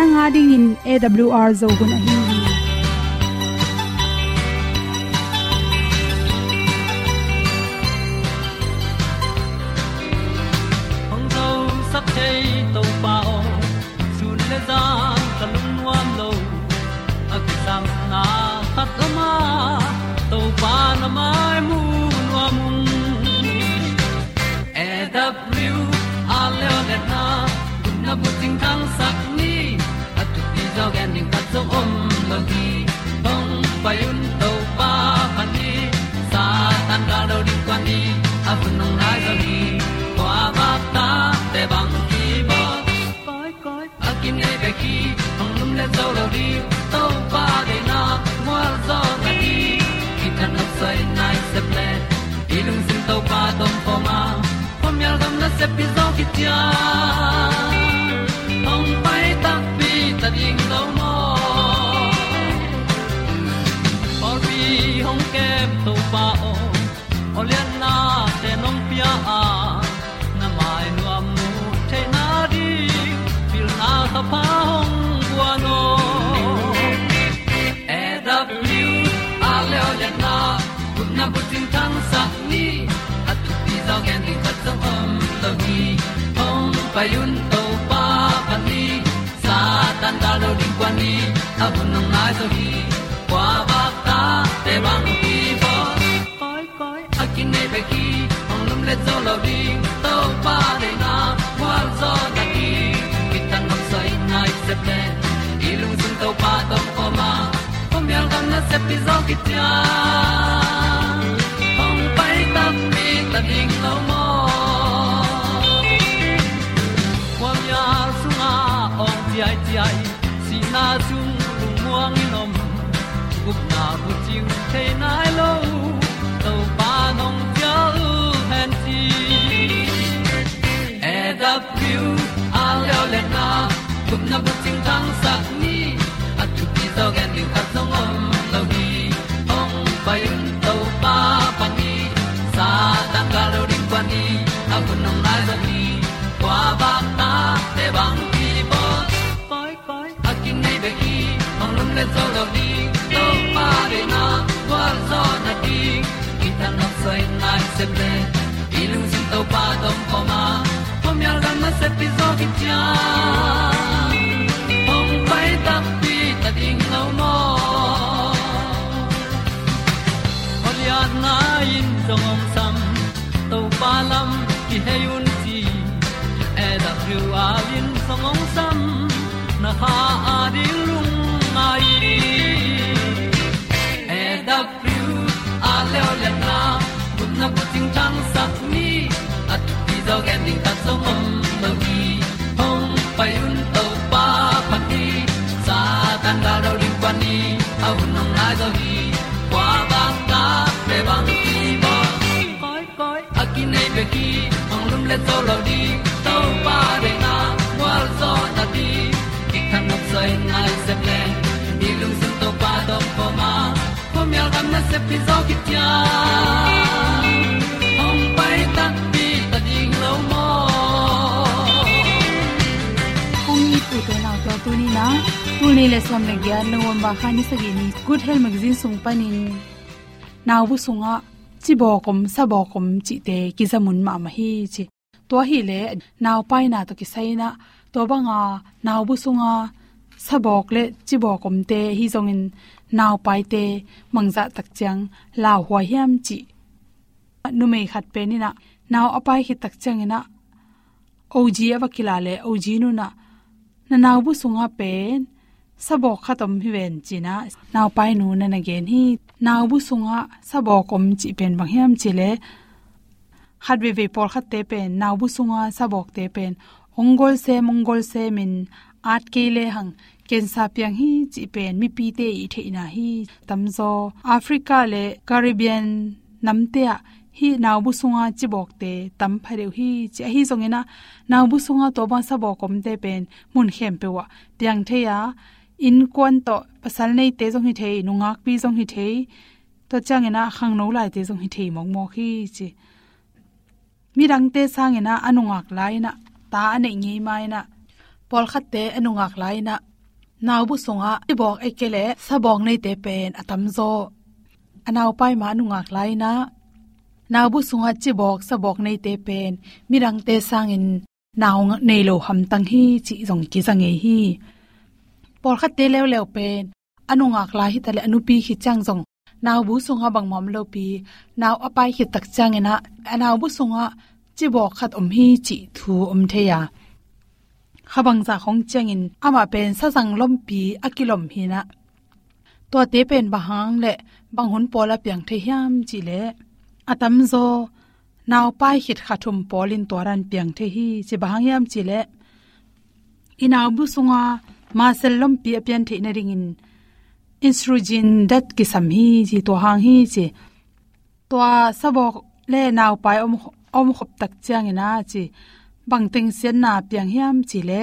nanga ding in awr zo gun ahi hong zo sak to pa sun le za ta lun nuam lo a ki sam na khat o ma to pa na mai mu nuam e a le na kun na bu ting sak lo gi hong pa un to pa pa ni. Sa tan ga do di kwan ni a bu nong lai zo ni. Kwa ba ta te bang ki bo koi koi a kim nei be ki hong lum le zo lo di tu ti zo khat om lo gi hong pa yun to pa pa ni sa tan da lo ding kwan ni. A bu gi kwa ba ta te bang ki bo koi koi a kin nei be ki ong lum le zo lo ding to pa de na kwa zo ki ki tan nok sai nai se ple i sun to pa tom ko ma. Pom yal gam na se pi zo ki tia bu the nai lo to pa nong pia u han ti leo le na gup na bu ting tang sat ni at tu ti zo gen ni at song om lo gi ong pa yun to pa pa ni sa tan ga lo ding pa ni, a nong lai za ni qua ba ta te bang ki bo koi koi a nei be ki ong lum le zo lo di to pa de na kwa zo na di ki ta na sai nai se ple i lung sin to pa tom poma ma. Pom yal gam na se pi zo ki tia le to lo di to pa de na wa zo na ti ki kan nok sai nai se ple ni lung sun to pa do po ma po mi al gam na se pi zo ki tia ong pai ta pi ta ding lo mo kong ni tu te na to tu ni na tu ni le som le gya no wam ba khani sa gi ni good health magazine sung panin naw bu sunga chi bo kom sa bo kom chi te ki zamun ma ma hi chi to hi le naw pai na to ki sai na to banga naw bu sunga sabok le chibok om te hi zong in naw pai te mangza tak chang la hwa hiam chi. Nu mei khat pe ni na naw apai hi tak chang ina. Oji awa kila le oji nu na na naw bu sunga pen sabok khatom hi ven china naw pai nu na na gen hi naw bu sunga sabok om chi pen bang hiam chi le khat ve ve por khat te pen naw bu sunga sabok te pen ongol se mongol se min at ke le hang, ken sa piang hi, chi pen, mi pi te i the na hi tamzo africa le caribbean namte a hi naw bu sunga chi bok te, tam phare hi, chi hi zongena naw bu sunga to ba sa bok kom te pen mun khem pe wa, piang the ya in kwan to pasal nei te jong hi thei, nungak pi jong hi thế to changena khang no lai te jong hi thế mong mo khi chi mi rang te sangena anungak laina ta ane ngei mai na. Pol khat te anungak laina naw bu songa i bok ekele sabong nei te pen atam zo. Anaw pai ma anungak laina naw bu sunga chi bok sabok nei te pen. Mirang te sangin naw nei lo ham tang hi, chi jong ki jang e hi. Pol khat te lew lew pen. Anungak lai hi tale anupi hi chang jong naw bu sunga bang mom lo pi. Naw apai hi tak chang ena. Anaw bu sunga chi bok khat om hi chi thu om the ya. Khabang za khong changin ama pen sa sang lom pi akilom hi na. To te pen bahang le. Bang hun pola piang the hiam chi le. Atam zo. Naw pai hit khathum polin toran piang the hi chi bahang yam chi le. Inaw bu sunga ma sel lom pi apian the na ringin instrujin dat ki sam hi chi to hang hi chi to sabok le naw pai om om khop tak chang ina chi bang teng sen na piang hiam chi le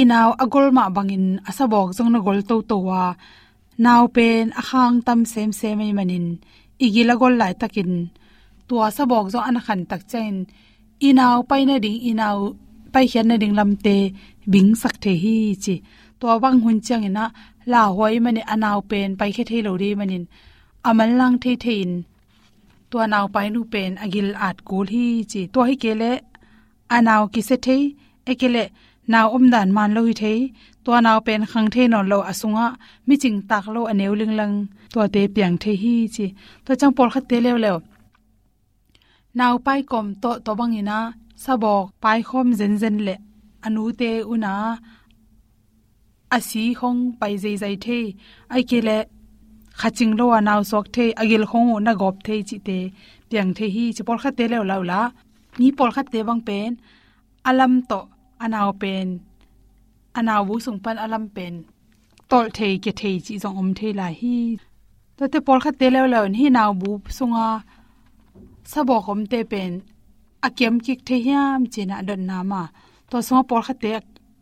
inaw agol ma bangin asabok jong na gol to to wa naw pen ahang tam sem sem ei manin igila gol lai takin tua sabok zo an khan tak chen inaw pai na ding inaw pai hian na ding lamte bing sak the hi chi to wang hun chang ina ลาหวยมันเนี่ยอนาวเป็นไปแค่เทโลดีมันนินอามันลังเทถินตัวนาวไปนูเป็นอกิลอาดกูที่จีตัวให้เกละอนาวกิเซเทเอเกละนาวอมด่านมันโลหิเทตัวนาวเป็นขังเทนอนโลอสุงะไม่จริงตักโลอเนวลึงลังตัวเตเปียงเทฮีจีตัวจังปอลคัดเตเลวเลวนาวไปกลมโตตัวบังอินะสะบอกไปคมเซนเซนเละอนุเตอุนา asi hong pai zai zai the ai ke le khaching lo anaw sok the agil khong na gop the chi te piang the hi chi por kha te le law la ni por kha te bang pen alam to anaw pen anaw bu sung pan alam pen tol the ke the chi jong om the la hi to te por kha te le law hi naw bu sunga sabo khom te pen akem kik the hiam china don na ma to so por kha te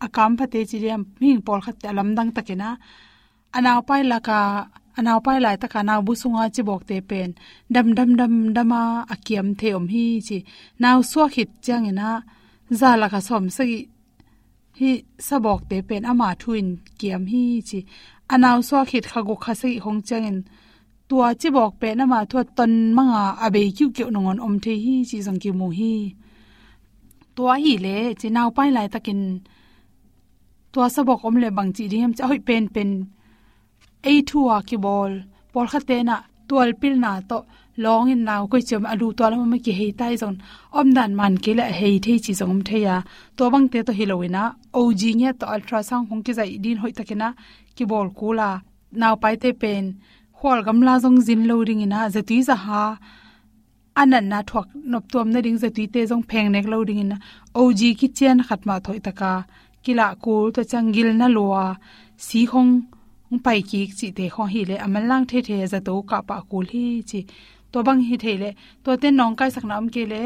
akam phate chi riam ming pol khat te lam dang takena. Anaw pai la ka anaw pai lai ta kana bu sunga chi bok te pen. Dam dam dam, dama akiam the om hi chi. Naw suwa khit chang ina za la ka som sagi hi sabok te pen ama thuin kiam hi chi. Anaw suwa khit kha go kha sagi hong chang in tua chi bok pe na ma thua ton manga abe kyu kyu nongon om the hi chi jang ki mu hi. Tua hi le, chi naw pai lai takin tua sabok om le bang chi riam cha hoi pen pen ei thua ki bol por khate na tual pil na to long in naw ko chem alu to la ma ki hei tai zon om dan man ke la hei thei chi zong the ya. To bang te to hilowina og nge to ultrasound hong ki zai din hoi takena ki bol kula naw pai te pen khol gamla jong zin lo ring ina zatui za ha anan na thok nop tom na ring zatui te jong pheng nek lo ring ina og ki chen khatma thoi taka kila kul to changil na lowa si hong ong pai ki chi te kho hi le amal lang the the za to ka pa kul hi chi to bang hi the le to te nong kai sak nam ke le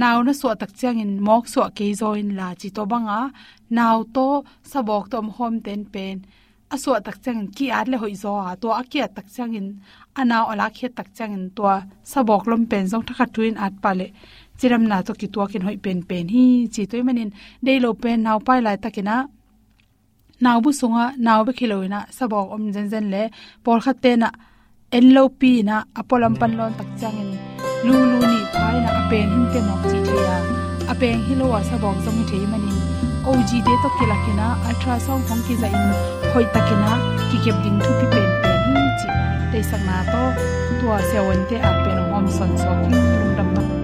naw na so tak chang in, mok so ke zo in la chi to banga naw to sabok tom hom ten pen aso tak chang ki at le hoi zo a to akia tak chang in ana ola khe tak chang in to sabok lom pen jong thakha tuin at pa le chiram na to ki to kin hoi pen pen hi, chi toy manin, dei lo pen naw pai lai takina naw bu sunga naw be khiloina sabok om zen zen le por khatte na, en lo pi na apolam pan lon tak chang in lu lu ni phai na apeng hin ke nok chi thea apeng hi lo wa sabok jong thei manin og de to kilakina ultrasound hong ki za in hoi takina ki kep ding thu pi pen pen hi chi te sakna to, tua se wan te a pen hom son so ki lung dam na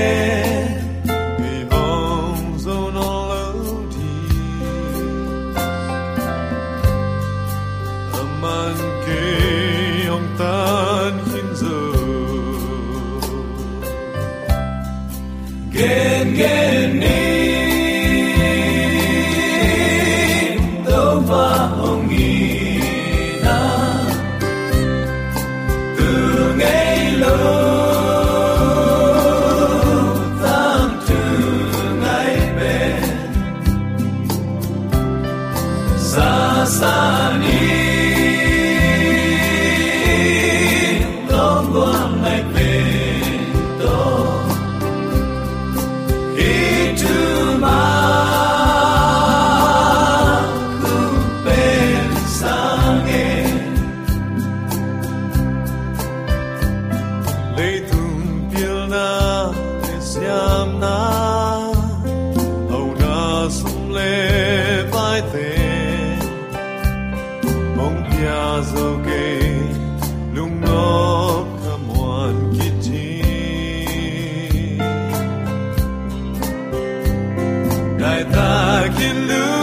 sung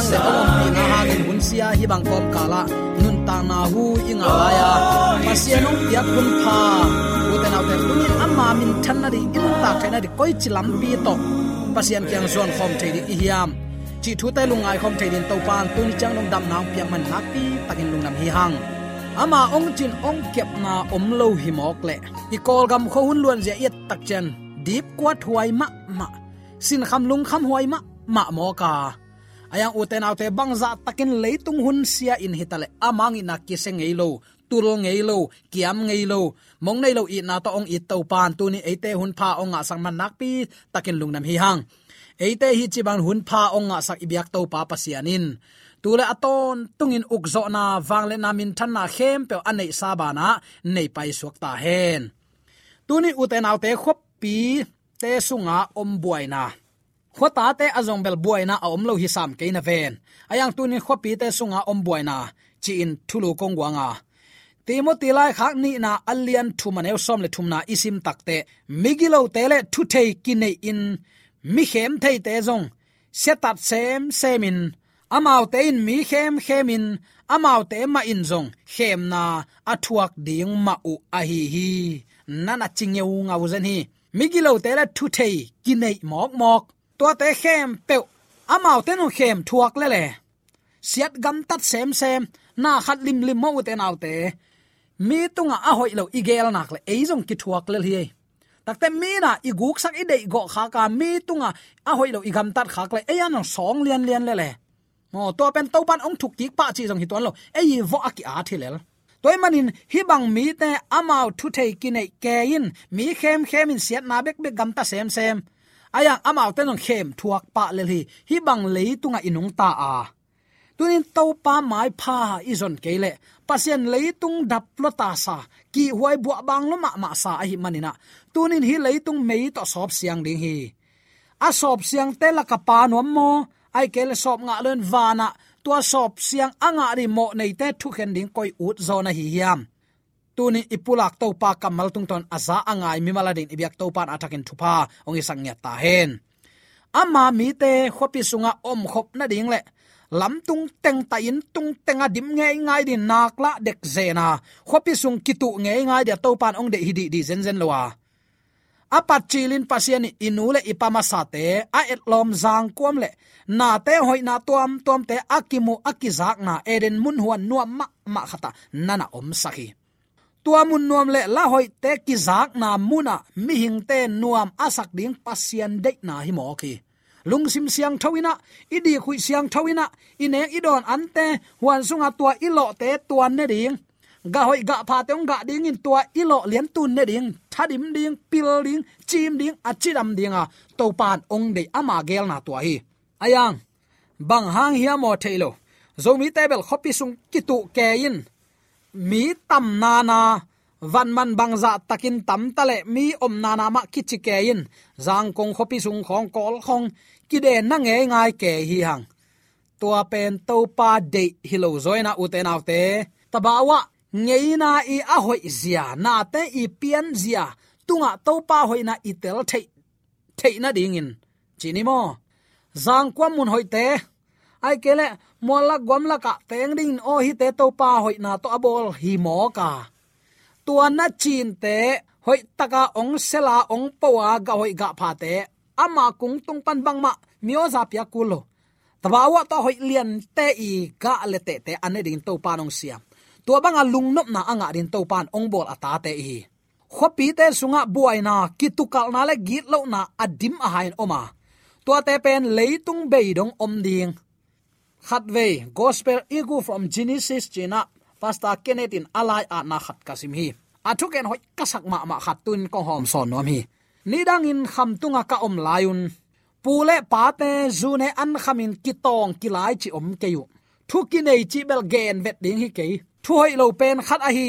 hang le ko mi na ha gen bun sia hi bang kom kala. Nun ta na hu inga la ya. Ma sia nong pia kun pha u te na te kun amma min than na ri in ta thai na ri koi chilam bi to. Pasian kyang zon khom thei ri hiam. Chi thu tai lungai khom thei din to pan tu ni chang nong dam nang piang man nak pi takin lung nam hi hang. Ama ong chin ong kep na om lo hi mok le. I kol gam kho hun luan je yet tak chen. Deep kwat huai ma ma. Sin kham lung kham huai ma ma mo ka ayang uten autte bangza takin leitung hun sia in hitale. Amang ina kise ngei lo tul ngei lo kiam ngei lo mong nei lo i na to ong i to pan tu ni ate hun pha ong a sang man nak pi takin lungnam hi hang. Ate hi chi bang hun pha ong a sak ibyak to pa pasianin. Tule aton tungin ukzo na wangle na min than na khem pe anei sabana nei pai suak ta hen. Tuni uten autte khop pi te sunga om buaina khota te azong bel buaina a om lo hi sam ke na ven. Ayang tuni khopi te sunga om buaina chi in thulu kongwanga timothy lai khak ni na alian thu manew som le thumna isim takte migilo tele thu thei kine in. Mi khem thei te zong. Setat sem semin amau te in mi khem khemin amau te ma in zong. Khem na athuak ding ma u a hi hi. Nana chingeu ngau zen hi. Migilo te la thu thei kine mok mok tua te khem pe amau te no khem thuak le le siat gam tat sem sem na khat lim lim mo te nau te mi tunga a hoi lo igel nak le eizong ki thuak le hi takte mi na i guk sak i dei go kha ka mi tunga a hoi lo i gam tat khak le eyan song lian lian le le mo to pen to pan ong thuk ki pa chi jong hi ton lo ei vo aki a thilel toy manin hi bang mi te amau thu thei ki nei ke in mi khem khem in siat na bek bek gam ta sem sem aya amau tenong khem thuak pa le hi hi bang le tunga inung ta à. a tunin to pa mai pha izon kele pasien leitung dap lo ta sa ki huai bua bang lo ma ma sa hi manina tunin hi leitung mei to sop siang ding hi. A sop siang te la ka pa no mo ai kele sop nga len vana tua sop siang anga ri mo nei te thu khen ding koi ut zona hi hiam tunin ipulak to pa kamal tung ton aza angai mi maladin ibyak to pan atakin thupa, ongi sangya ta hen. Ama mi te khopi sunga om khop na ding le. Lam tung teng ta in tung tenga dim nge ngai din nak la dek zena khopi sung kitu nge ngai dia to pan ong de hidi di zen zen lowa apat chilin pasien inule ipama sate a et lom zang kom le. Na te hoi na tuam tuam te akimu akizak na, eden mun huan nuam ma ma khata nana om sakhi tua mun nuam le la hoi te kizak na muna mi hing te nuam asak ding pasien de na hi mo ki. Lungsim siang thawina, idi khui siang thawina, ine idon ante huan sunga tua ilo te tuan ne ding. Ga hoi ga pha teong ga ding in tua ilo lien tun ne ding. Thadim ding, pil ding, chim ding achidam ding a to pan ong de ama gel na tua hi. Ayang, bang hang hiamo thailo zomi table khopi sung kitu ke in mi tam na na van man bang za takin tam tale mi om na na ma kichi ke in zang kong khopi sung khong kol khong. Ki de na nge ngai ke hi hang. Tua pen to pa de hilo zoina uten autte tabawa ngeina i a hoi zia. Na te i pian zia. Tunga to pa hoina i tel thei thei na ding in. Chini mo? Zang kwam mun hoite ai kele mola gomla ka teng ding o hi te to pa hoi na to abol hi mo ka. Tua na chin te hoi taka ong sela ong pawa ga hoi ga pha te. Ama kung tung pan bang ma, mio za pia kulo. Tabawa to hoi lian te i ga le te te ane ding to panong siam tua banga lung nop na anga din to pan ong bol ata te hi khopi te sunga buai na kitukal na le git lo na adim a hain oma. Tua te pen leitung beidong om ding khat về gospel igu from genesis, china, pastor kenneth in alai a na khat kasim hi. Athuken hoi kasak ma ma khat tun ko hom son nom hi. Nidang in kham tunga ka om layun pule pate zune an khamin kitong kilai chi om keyu thu nei chi bel gen vet ding hi ke. Thuai lo pen khat a hi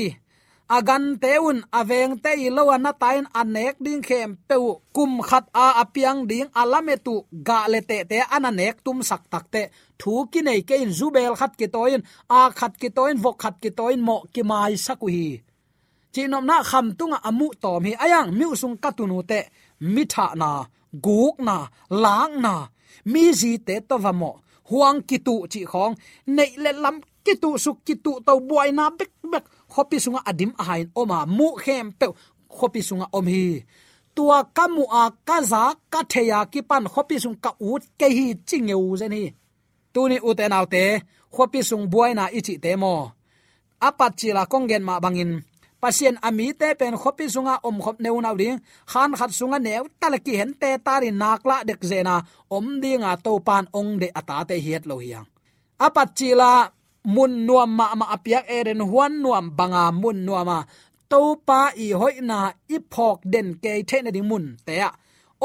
agan teun, aveng te ilo na tain anek ding khem peu. Kum khat a apiang ding alametu. Ga le te te ananek tum sak tak te. Thu ki nei ke in zubel khat ki toin. A khat ki toin, vok khat ki toin, mo ki mai saku hi chinom na kham tunga amu tom hi ayang mi sung katunu te. Mitha na, guk na, lang na. Mi ji te to va mo. Huang kitu chi khong. Nei le lam kitu suk kitu to buai na bek bek khopi sunga adim ahain oma, mu khem pe, khopi sunga om hi tua kamu a kaza ka theya ki pan khopi sung ka ut ke hi chingeu zen hi. Tuni uten autte khopi sung buaina ichi te mo. Apat chila kongen ma bangin. Pasien ami te pen khopi sunga om khop neu na ding khan khat sunga neu, talaki hen te tari nakla dek zena om dinga to pan ong de ata te hiat lo hiang apat chila mun nuam ma ma apiak eren huan nuam banga mun nuama to pa i hoina i phok den ke the na ding mun te a.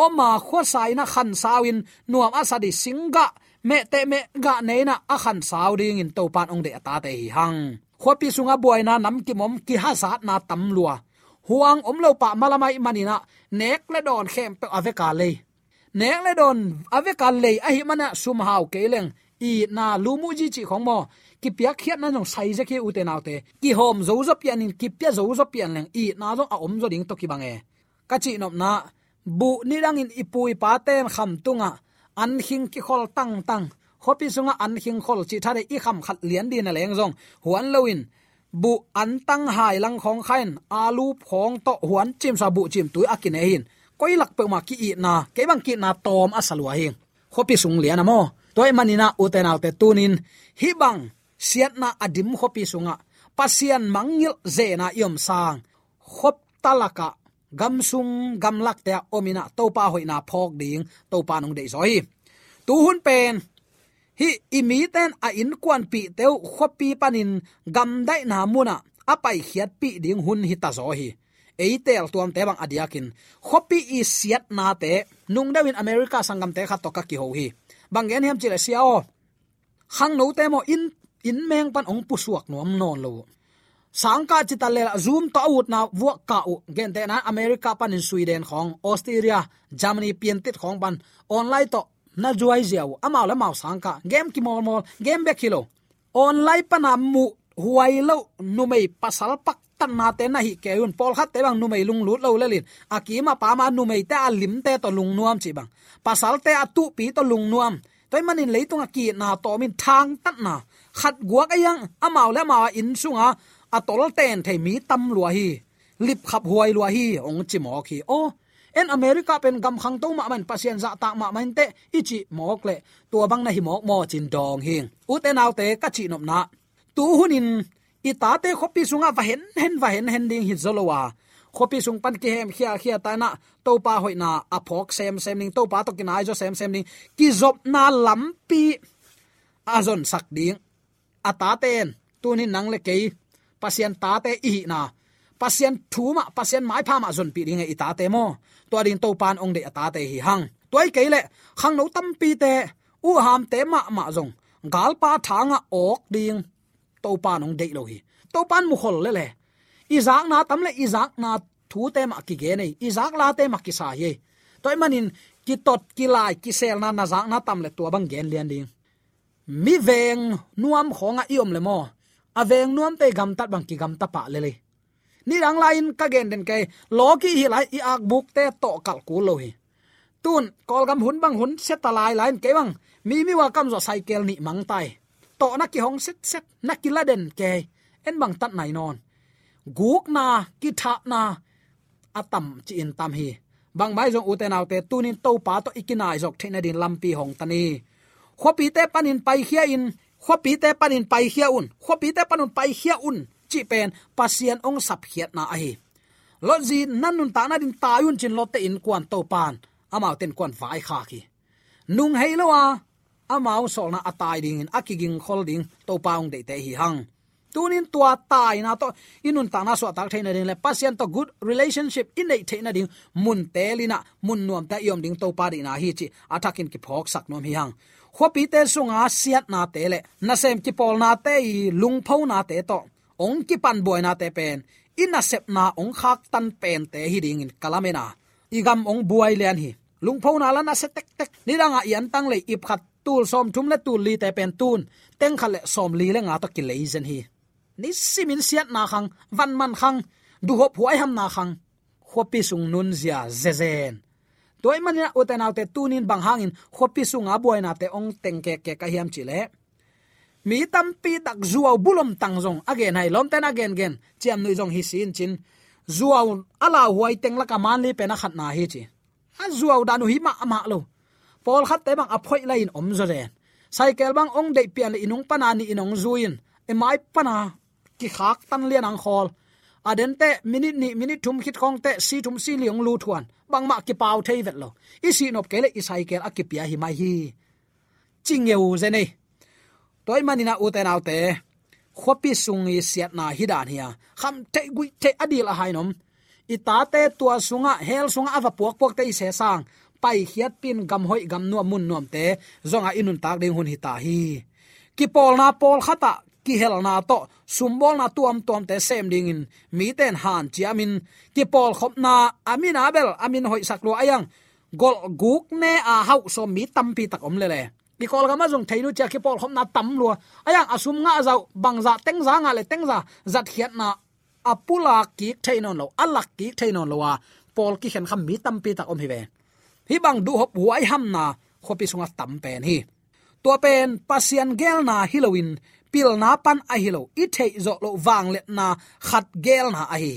Oma kho sai na khan sawin nuam asadi singa. Me te me ga neina a khan saw ding in to pan ong de ata te hi hang. Khopi sunga buaina nam ki mom ki ha sa na tam lua. Huang om lo pa malamai manina nek le don khem pe aveka le nek le don aveka le a hi mana sum hau keleng i na lumu ji chi khong mo ki pia khiat na jong sai je ki u te nau te ki hom zo zo pian in ki pia zo zo pian leng. I, na zo a om zo ding to ki bange. Ka chi nop na, bu, ni rang in ipui pa ten kham tunga. An hing ki khol tang tang. Hopi sunga an hing khol chi thare i kham khat lian din leng jong huan loin bu, an tang hai lang khong khain alu phong to huan chim sa bu chim tui akine hin. Koi lak pe ma ki i na, ke bang ki na tom asalwa hing. Khopi sung lian amo. Toy manina uten autte tunin. Hibang siat na adim khopi sunga. Pasian mangil zena yom sang. Khop talaka. Gam sung, gam te omina. Topa hoina phok ding. Topa nong dei zoi. Tu hun pen. Hi imi ten a in kwan pi teu khopi panin. Gam dai na muna. Apai khiat pi ding hun hi ta zo hi eitel tuam te bang adiakin. Khopi i siat na te. Nung dawin america sangam te kha to ka ki ho hi. Bangen hem chile siao hang no te mo in in meng pan ong pusuak nuam non lo. Sangka chita le zoom to out na wo ka u. Gen te na america pan in sweden khong, australia, germany pian tit khong ban. Online to na juai jiao. Ama la mau sangka. Game ki mol mol, game back kilo online pana mu huai lo nu mei pasal pak tan na te na hi ke un. Pol khat te bang nu mei lung lut lo lin. akima pa ma nu mei te alim te to lung nuam chi bang. Pasal te atu pi to lung nuam. Toy manin leitung aki na to min thang tat na khat guak ayang amau la ma in sunga atol ten thei mi tam lua hi lip khap huai lua hi ong chi mo khi o en america pen gam khang to ma man pasien za ta ma man te ichi mok le tua bang na hi mok mo chin dong hing u te naw te ka chi nop na tu hunin i ta te khopi sunga va hen hen va hen hen ding hi zolowa khopi sung pan ki hem khia khia ta na to pa hoi na a phok sem sem ning to pa to kinai jo sem sem ning ki zop na lampi azon sak ding ata ten tunin nang le kei. Pasien ta te i na. Pasien thuma, pasien mai pha ma zon pi ding e ta te mo. To ding to pan ong de ata te hi hang. Toy ke le khang no tam pi te, u ham te ma ma zong. Gal pa thanga ok ding. To pan ong de lo hi. To pan mu khol le le. Izak na tam le, izak na thu te ma ki ge nei. Izak la te ma ki sa ye. Toy manin, ki tot, ki lai, ki sel na na zak na tam le tua bang gen lian ding mi veng nuam khonga iom le mo. Aveng nuam te gam tat bang ki gam ta pa le le. Ni rang lain ka gen den ke loki hi lai i ak buk te to kal ku lo hi. Tun, kol gam hun bang hun set ta lai lain ke bang. Mi mi wa kam zo cycle ni mang tai. To na ki hong set set na ki la den ke. En bang tat nai non. Guk na, ki tha na atam chi in tam hi. Bang mai jong uten autte tunin to pa to ikinai jok thena din lampi hong tani khopi te panin pai khia in khopi te panin pai khia un khopi te panun pai khia un chi pen pasien ong sap khiat na ai lo ji nanun ta na din tayun chin lotte in kwan to pan amao ten kwan vai kha ki. Nung hei lowa amao sol na atai ding in akiging holding to paung de te hi hang. Tunin tua tai na to, inun ta na so tak theina ding, le pasien to good relationship in nei theina ding, mun telina mun nuam ta yom ding to pa di na hi chi, atakin ki phok sak nom hi hang. Khopi te sunga siat na te le na sem ki pol na te i lung phau na te to ong ki pan boy na te pen in a sep na ong khak tan pen te hi ding in kalamena igam ong buai lian hi lung phau na la na se tek tek ni ranga yan tang le ip khat tul som thum le tul li te pen tun teng khale som li le nga to ki leizen hi ni simin siat na khang van man khang du hop huai ham na khang khopi sung nun zia zezen toy mania uten autte tunin bang hangin, khopi sunga boina te ong teng ke ke ka hiam chile. Mi tam pi tak zuaw bulom tang zong, again, hai, lom ten again gen chiam nui zong hi sin chin. Zuaw ala huai teng la ka man li pena khat na hi chi. A zuaw da nu hi ma ma lo. Pol khat te bang aphoi lain om zo ren cycle bang ong dei pian inung pana ni inong zuin. E mai pana ki khak tan lian ang khol aden te, minute ni, minute thum khit khong te, si thum si liong lu thuan. Bang ma ki pau thei vet lo. I si nop kele i cycle akipia hi mai hi. Chingeu zene toy manina uten autte khopi sungi siat na hidan hia. Kham te gui te adil a hainom ita te tua sunga, hel sunga ava puak puak te se sang. Pai khiat pin gam hoi gam nu mun nom te, zonga inun tak ding hun hi ta hi. Ki pol na pol khata ki hel na to sumbol na tuam tuam te sem ding in. Mi ten han chi amin ki pol khop na, amin, abel, amin hoi saklo ayang. Gol guk ne a hau so mi tampi tak om le le. Ki kol gama jong thainu cha ki pol khop na tam lo ayang asum nga zau bangza tengza nga le tengza zat khiat na apula ki thainon lo alak ki thainon lo wa. Pol ki khen kham mi tam pi tak om hi ve. Hi bang du hop huai ham na khopi sunga tam pen hi. To pen, pasian gel na hilowin pil na pan a hilo i thei zo lo wang let na khat gel na a hi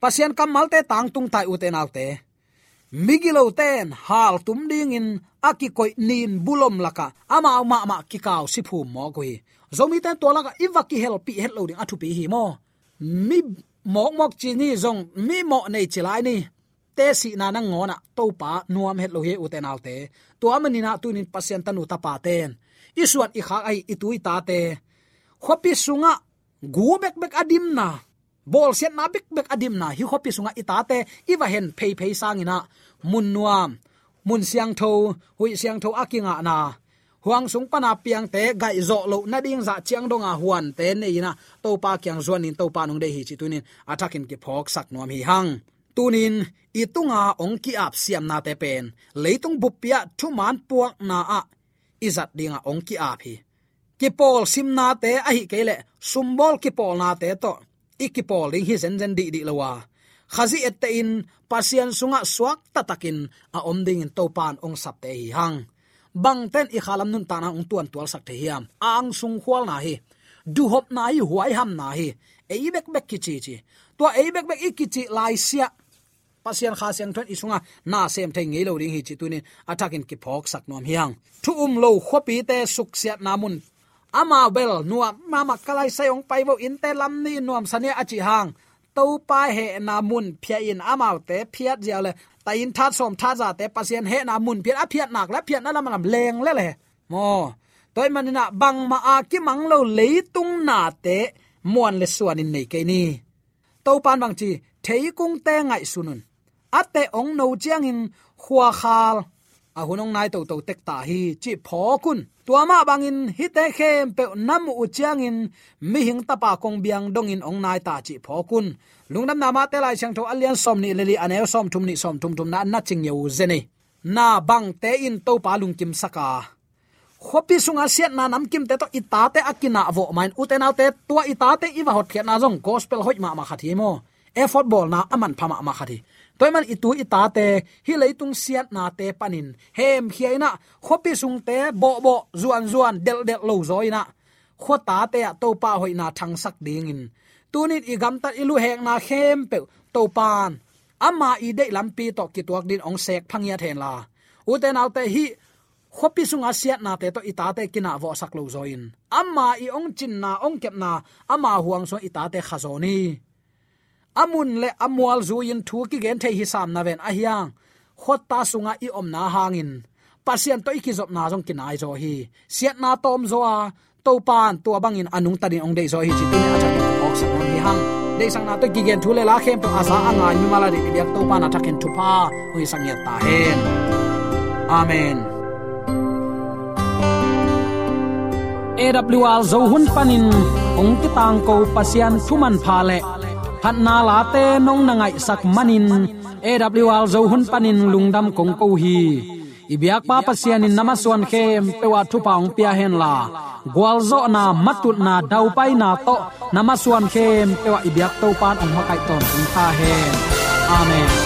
pasian kamal te tang tung tai uten autte migilo ten, hal tum ding in aki koi nin bulom laka, ama ma ma ki kaw si phu mo goi zomi ten to laka iwaki help pi het lo ding athu pi hi mo. Mi mok mok chi ni zong, mi mo nei chilai ni. Te si na na ngona, to pa nuam het lo he u te. To amani na tu nin pasien tanu ta pa ten. Isuat i kha ai itui ta te khopi sunga gu bek bek adim na. Bol set na bek bek adim na. Hi khopi sunga itate iwa hen phei phei sangina mun nuam mun siang tho, hui siang tho akinga na. Huang sung pana piang te, gai zo lo na ding za chiang donga huan te ne ina. To pa kyang zuan in to pa nong de hi chi tunin atakin ki phok sak nuam hi hang. Tunin itunga ong ki ap siam na te pen. Leitung bupia thuman puak na a. Izat dinga ong ki ap hi ki pol sim na te a hi kele sumbol ki pol na te to. Ikipol ding hi zen zen di di lawa khazi ette in, pasian sunga swak tatakin, a om ding in topan ong sap te hi hang. Bang ten i khalam nun tana ong tuan tual sak the hiam ang sung khwal na hi. Du hop na hi huai ham na hi. Ei bek bek ki chi chi. To ei bek bek ikichi lai sia. Pasian kha siang thon isunga na sem thei ngei lo ring hi chi tunin. Atakin ki phok sak nom hiang thu um lo khopi te suk siat namun ama bel nuam mama kalai sayong paibo in te lam ni nuam sane achi hang. To pa he na mun phia in amau te, phiat jiao le. Ta in that som tha za te, pasien he na mun phiat, a phiat nak la phiat na lam lam leng le le. Mo. Toy manina bang ma a ki mang lo tung na te, muan le suan in nei ke ni. To pan bang chi, thei kung te ngai sunun. Ate ong no chiang in khua khal a hunong nai to to tek ta hi chi pho kun tua ma bangin hi te khem pe nam u chiang in. Mi hing ta pa kong biang dong in ong nai ta chi pho kun lungnam na ma te lai chang tho alian som ni leli anel som thum ni som thum thum na na ching yeu zene na bang te in to pa lung kim saka khopi sunga siat na nam kim te to ita te akina vo main. Uten te tua ita te iwa hot khiat na jong gospel hoi ma ma khathi mo. E football na aman phama ma khathi toy man itu ita te, hi leitung siat na te panin. Hem khiaina khopi sung te, bo bo, zuan zuan, del del lo zoina khota te to pa hoina thang sak ding in. Tunin igam gam tat ilu hek na khem pe to pan ama i de lampi to ki tuak din ong sek phangya then la. Uten alte hi, khopi sunga siat na te to ita te kina vo sak lo zoin ama i ong chin na, ong kep na, ama huang so ita te khazoni amun le amwal zuin thu ki gen the hi sam na ven a hiang. Khotta sunga i om na hangin. Pasien to ikizop na jong kinai zo hi. Siat na tom zo a. To pan to bangin anung tadin ong dei zo hi. Chitin a chan ok sa on hi hang. Dei sang na to ki gen thu le la khem to asa anga ni mala de biak to pan athaken thu pa. Hoi sang ya ta hen. Amen. AWR zo hun panin. Ong ti tang ko pasian thuman pha le hát na la te nong na ngai sak manin. Awl zo hun panin lungdam kong ko hi. Ibyak pa pasian in namaswan khem pewa thu paung pia hen la. Gwalzo na matut na dau pai na to. Namaswan khem pewa ibyak to pan ong makai ton tung tha hen. Amen.